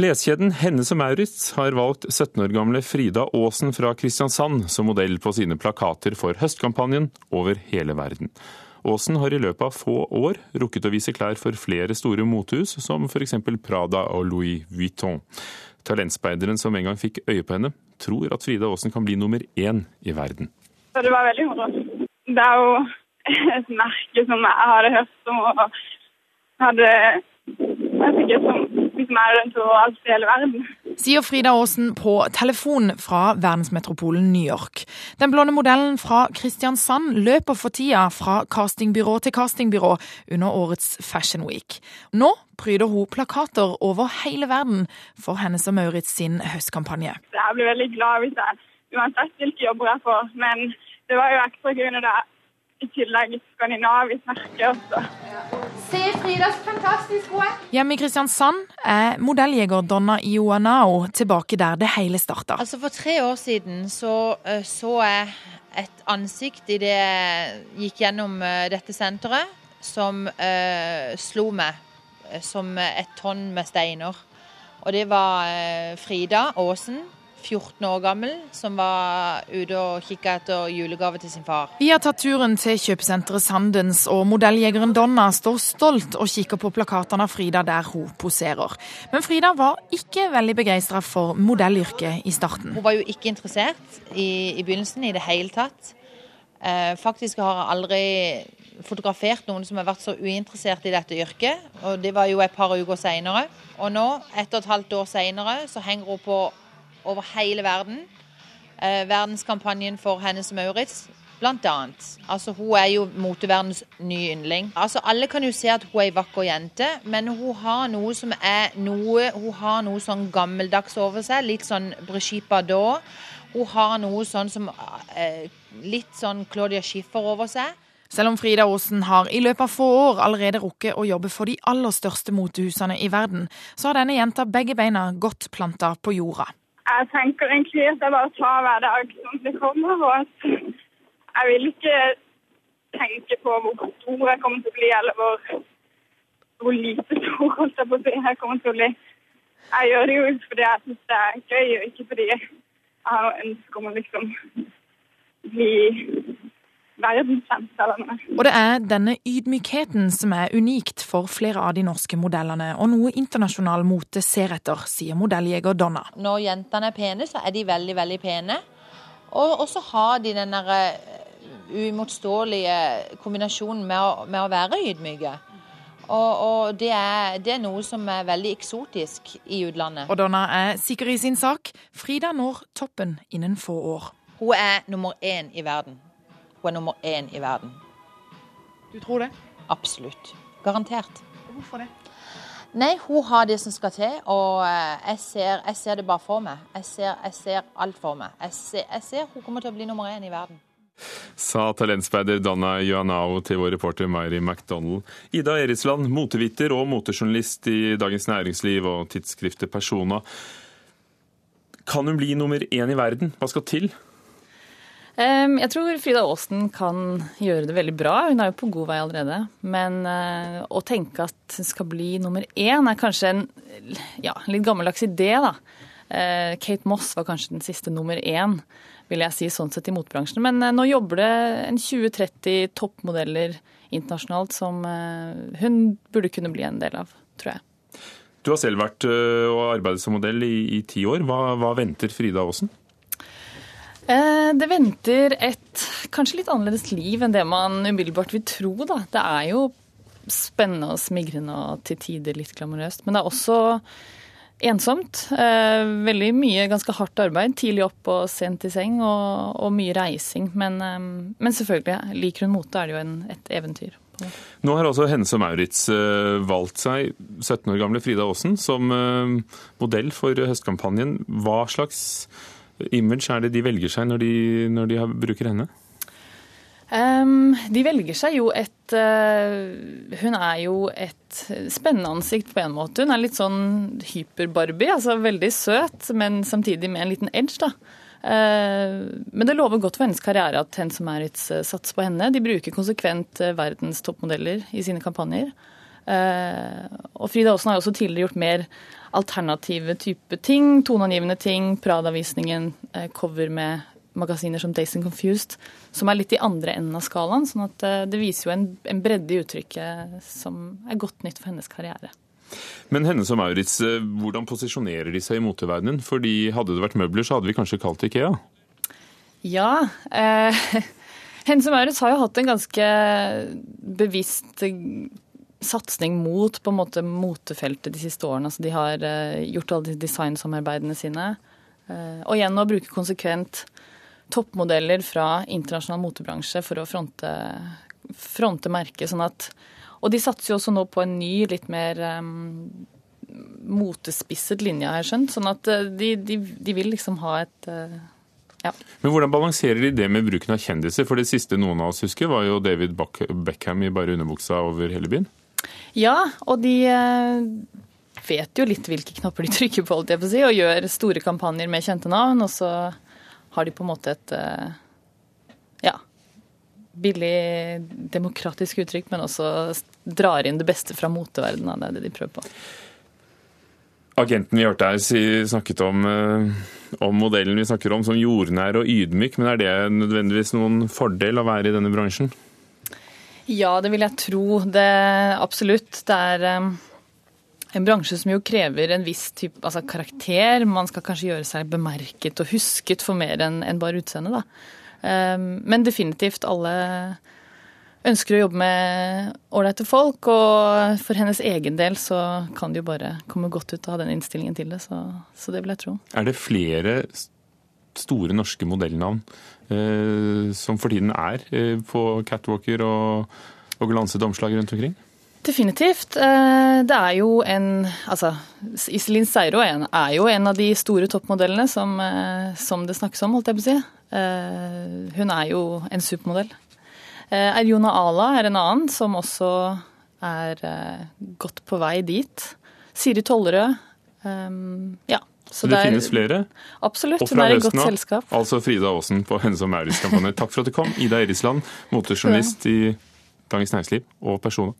Kleskjeden Hennes og Maurits har valgt 17 år gamle Frida Aasen fra Kristiansand som modell på sine plakater for høstkampanjen over hele verden. Aasen har i løpet av få år rukket å vise klær for flere store motehus, som f.eks. Prada og Louis Vuitton. Talentspeideren som en gang fikk øye på henne, tror at Frida Aasen kan bli nummer én i verden. Det var veldig moro. Det er jo et merke som jeg hadde hørt om og hadde sikkert som liksom er rundt overalt i hele verden. Sier Frida Aasen på telefon fra verdensmetropolen New York. Den blonde modellen fra Kristiansand løper for tida fra castingbyrå til castingbyrå under årets Fashion Week. Nå pryder hun plakater over hele verden for hennes og Maurits sin høstkampanje. Jeg blir veldig glad hvis jeg uansett hvilke jobber jeg får, men det var jo ekstra gøy når det er i tillegg skandinavisk merke også. Se Fridas fantastisk gode. Hjemme i Kristiansand er modelljeger Donna Ioanao tilbake der det hele starta. Altså For tre år siden så uh, så jeg et ansikt i det jeg gikk gjennom uh, dette senteret, som uh, slo meg som et tonn med steiner. Og det var Frida Aasen, 14 år gammel, som var ute og kikka etter julegave til sin far. Vi har tatt turen til kjøpesenteret Sandens, og modelljegeren Donna står stolt og kikker på plakatene av Frida der hun poserer. Men Frida var ikke veldig begeistra for modellyrket i starten. Hun var jo ikke interessert i, i begynnelsen i det hele tatt. Eh, faktisk har jeg aldri fotografert noen som har vært så uinteressert i dette yrket. Og det var jo et par uker seinere. Og nå, ett og et halvt år seinere, så henger hun på over hele verden. Eh, verdenskampanjen for Hennes Maurits, blant annet. Altså, hun er jo moteverdens nye yndling. Altså, alle kan jo se at hun er ei vakker jente, men hun har noe som er noe Hun har noe sånn gammeldags over seg, litt sånn Brigitte Bardot. Hun har noe sånn som eh, Litt sånn Claudia Schiffer over seg. Selv om Frida Aasen har i løpet av få år allerede rukket å jobbe for de aller største motehusene i verden, så har denne jenta begge beina godt planta på jorda. Jeg tenker egentlig at jeg bare tar hver dag som det kommer. Og at jeg vil ikke tenke på hvor stor jeg kommer til å bli, eller hvor, hvor lite stor holdt jeg på å si jeg kommer til å bli. Jeg gjør det jo fordi jeg syns det er gøy, og ikke fordi jeg har ønske om å liksom bli verdensmesterne. Og det er denne ydmykheten som er unikt for flere av de norske modellene, og noe internasjonal mote ser etter, sier modelljeger Donna. Når jentene er pene, så er de veldig, veldig pene. Og så har de den der eh, uimotståelige kombinasjonen med å, med å være ydmyke. Og, og det, er, det, er, noe som er veldig eksotisk i utlandet. Og Donna er sikker i sin sak. Frida når toppen innen få år. Hun er nummer én i verden. Hun er nummer én i verden. Du tror det? Absolutt. Garantert. Hvorfor det? Nei, hun har det som skal til, og eh, jeg ser, jeg ser det bare for meg. Jeg ser, jeg ser alt for meg. Jeg ser, jeg ser, hun kommer til å bli nummer én i verden. Sa talentspeider Donna Joanao til vår reporter Mary McDonald. Ida Eritsland, motevitter og motejournalist i Dagens Næringsliv og tidsskriftet Persona. Kan hun bli nummer én i verden? Hva skal til? Jeg tror Frida Aasen kan gjøre det veldig bra. Hun er jo på god vei allerede. Men eh, å tenke at hun skal bli nummer én, er kanskje en ja, litt gammeldags idé, da. Eh, Kate Moss var kanskje den siste nummer én, vil jeg si sånn sett i motebransjen. Men eh, nå jobber det en 20-30 toppmodeller internasjonalt som hun burde kunne bli en del av, tror jeg. Du har selv vært og arbeidet som modell i, i ti år. Hva, hva venter Frida Aasen? Eh, det venter et kanskje litt annerledes liv enn det man umiddelbart vil tro. Da. Det er jo spennende og smigrende og til tider litt glamorøst. Men det er også ensomt. Eh, veldig mye ganske hardt arbeid. Tidlig opp og sent i seng, og, og mye reising. Men, eh, men, selvfølgelig, liker hun mote, er det jo en, et eventyr. Nå har Hennes og Maurits valgt seg 17 år gamle Frida Aasen som modell for høstkampanjen. Hva slags image er det de velger seg når de, når de bruker henne? Um, de velger seg jo et uh, Hun er jo et spennende ansikt på en måte. Hun er litt sånn hyper-Barbie. altså Veldig søt, men samtidig med en liten edge. da. Uh, men det lover godt for hennes karriere at Hennes og Maurits uh, satser på henne. De bruker konsekvent verdens toppmodeller i sine kampanjer. Og Frida Aasen har også tidligere gjort mer alternative type ting. Toneangivende ting. Prada-visningen, cover med magasiner som Days and Confused, som er litt i andre enden av skalaen. sånn at det viser jo en, en bredde i uttrykket som er godt nytt for hennes karriere. Men Hennes og Maurits, hvordan posisjonerer de seg i moteverdenen? Fordi Hadde det vært møbler, så hadde vi kanskje kalt det Ikea? Ja. Eh, Hennes og Maurits har jo hatt en ganske bevisst satsing mot på en måte motefeltet de siste årene. Altså, de har eh, gjort alle de designsamarbeidene sine. Eh, og igjen å bruke konsekvent toppmodeller fra internasjonal motebransje for å fronte, fronte merket. sånn at og de satser jo også nå på en ny, litt mer um, motespisset linje, har jeg skjønt. Sånn at de, de, de vil liksom ha et uh, ja. Men hvordan balanserer de det med bruken av kjendiser? For det siste noen av oss husker, var jo David Beckham i bare underbuksa over hele byen. Ja, og de eh, vet jo litt hvilke knapper de trykker på, jeg si, og gjør store kampanjer med kjente navn. Og så har de på en måte et eh, ja, billig demokratisk uttrykk, men også drar inn det beste fra moteverdenen. Det er det de prøver på. Agenten vi hørte her snakket om, eh, om, modellen vi snakker om som jordnær og ydmyk, men er det nødvendigvis noen fordel å være i denne bransjen? Ja, det vil jeg tro. Det, absolutt. Det er en bransje som jo krever en viss type altså karakter. Man skal kanskje gjøre seg bemerket og husket for mer enn en bare utseendet, da. Men definitivt alle ønsker å jobbe med ålreite folk. Og for hennes egen del så kan det jo bare komme godt ut av den innstillingen til det. Så, så det vil jeg tro. Er det flere store norske modellnavn eh, som for tiden er eh, på catwalker og, og glansede omslag rundt omkring? Definitivt. Eh, det er jo en Altså, Iselin Seiro er jo en av de store toppmodellene som, som det snakkes om, holdt jeg på å si. Hun er jo en supermodell. Erjona Ala er en annen som også er godt på vei dit. Siri Tollerød. Ja. Så det, det finnes flere? Absolutt, hun er i godt selskap. Altså Frida Aasen på Hennes og Maurits-kampanjen. Takk for at du kom, Ida Erisland, motejournalist i Dagens Næringsliv og Persona.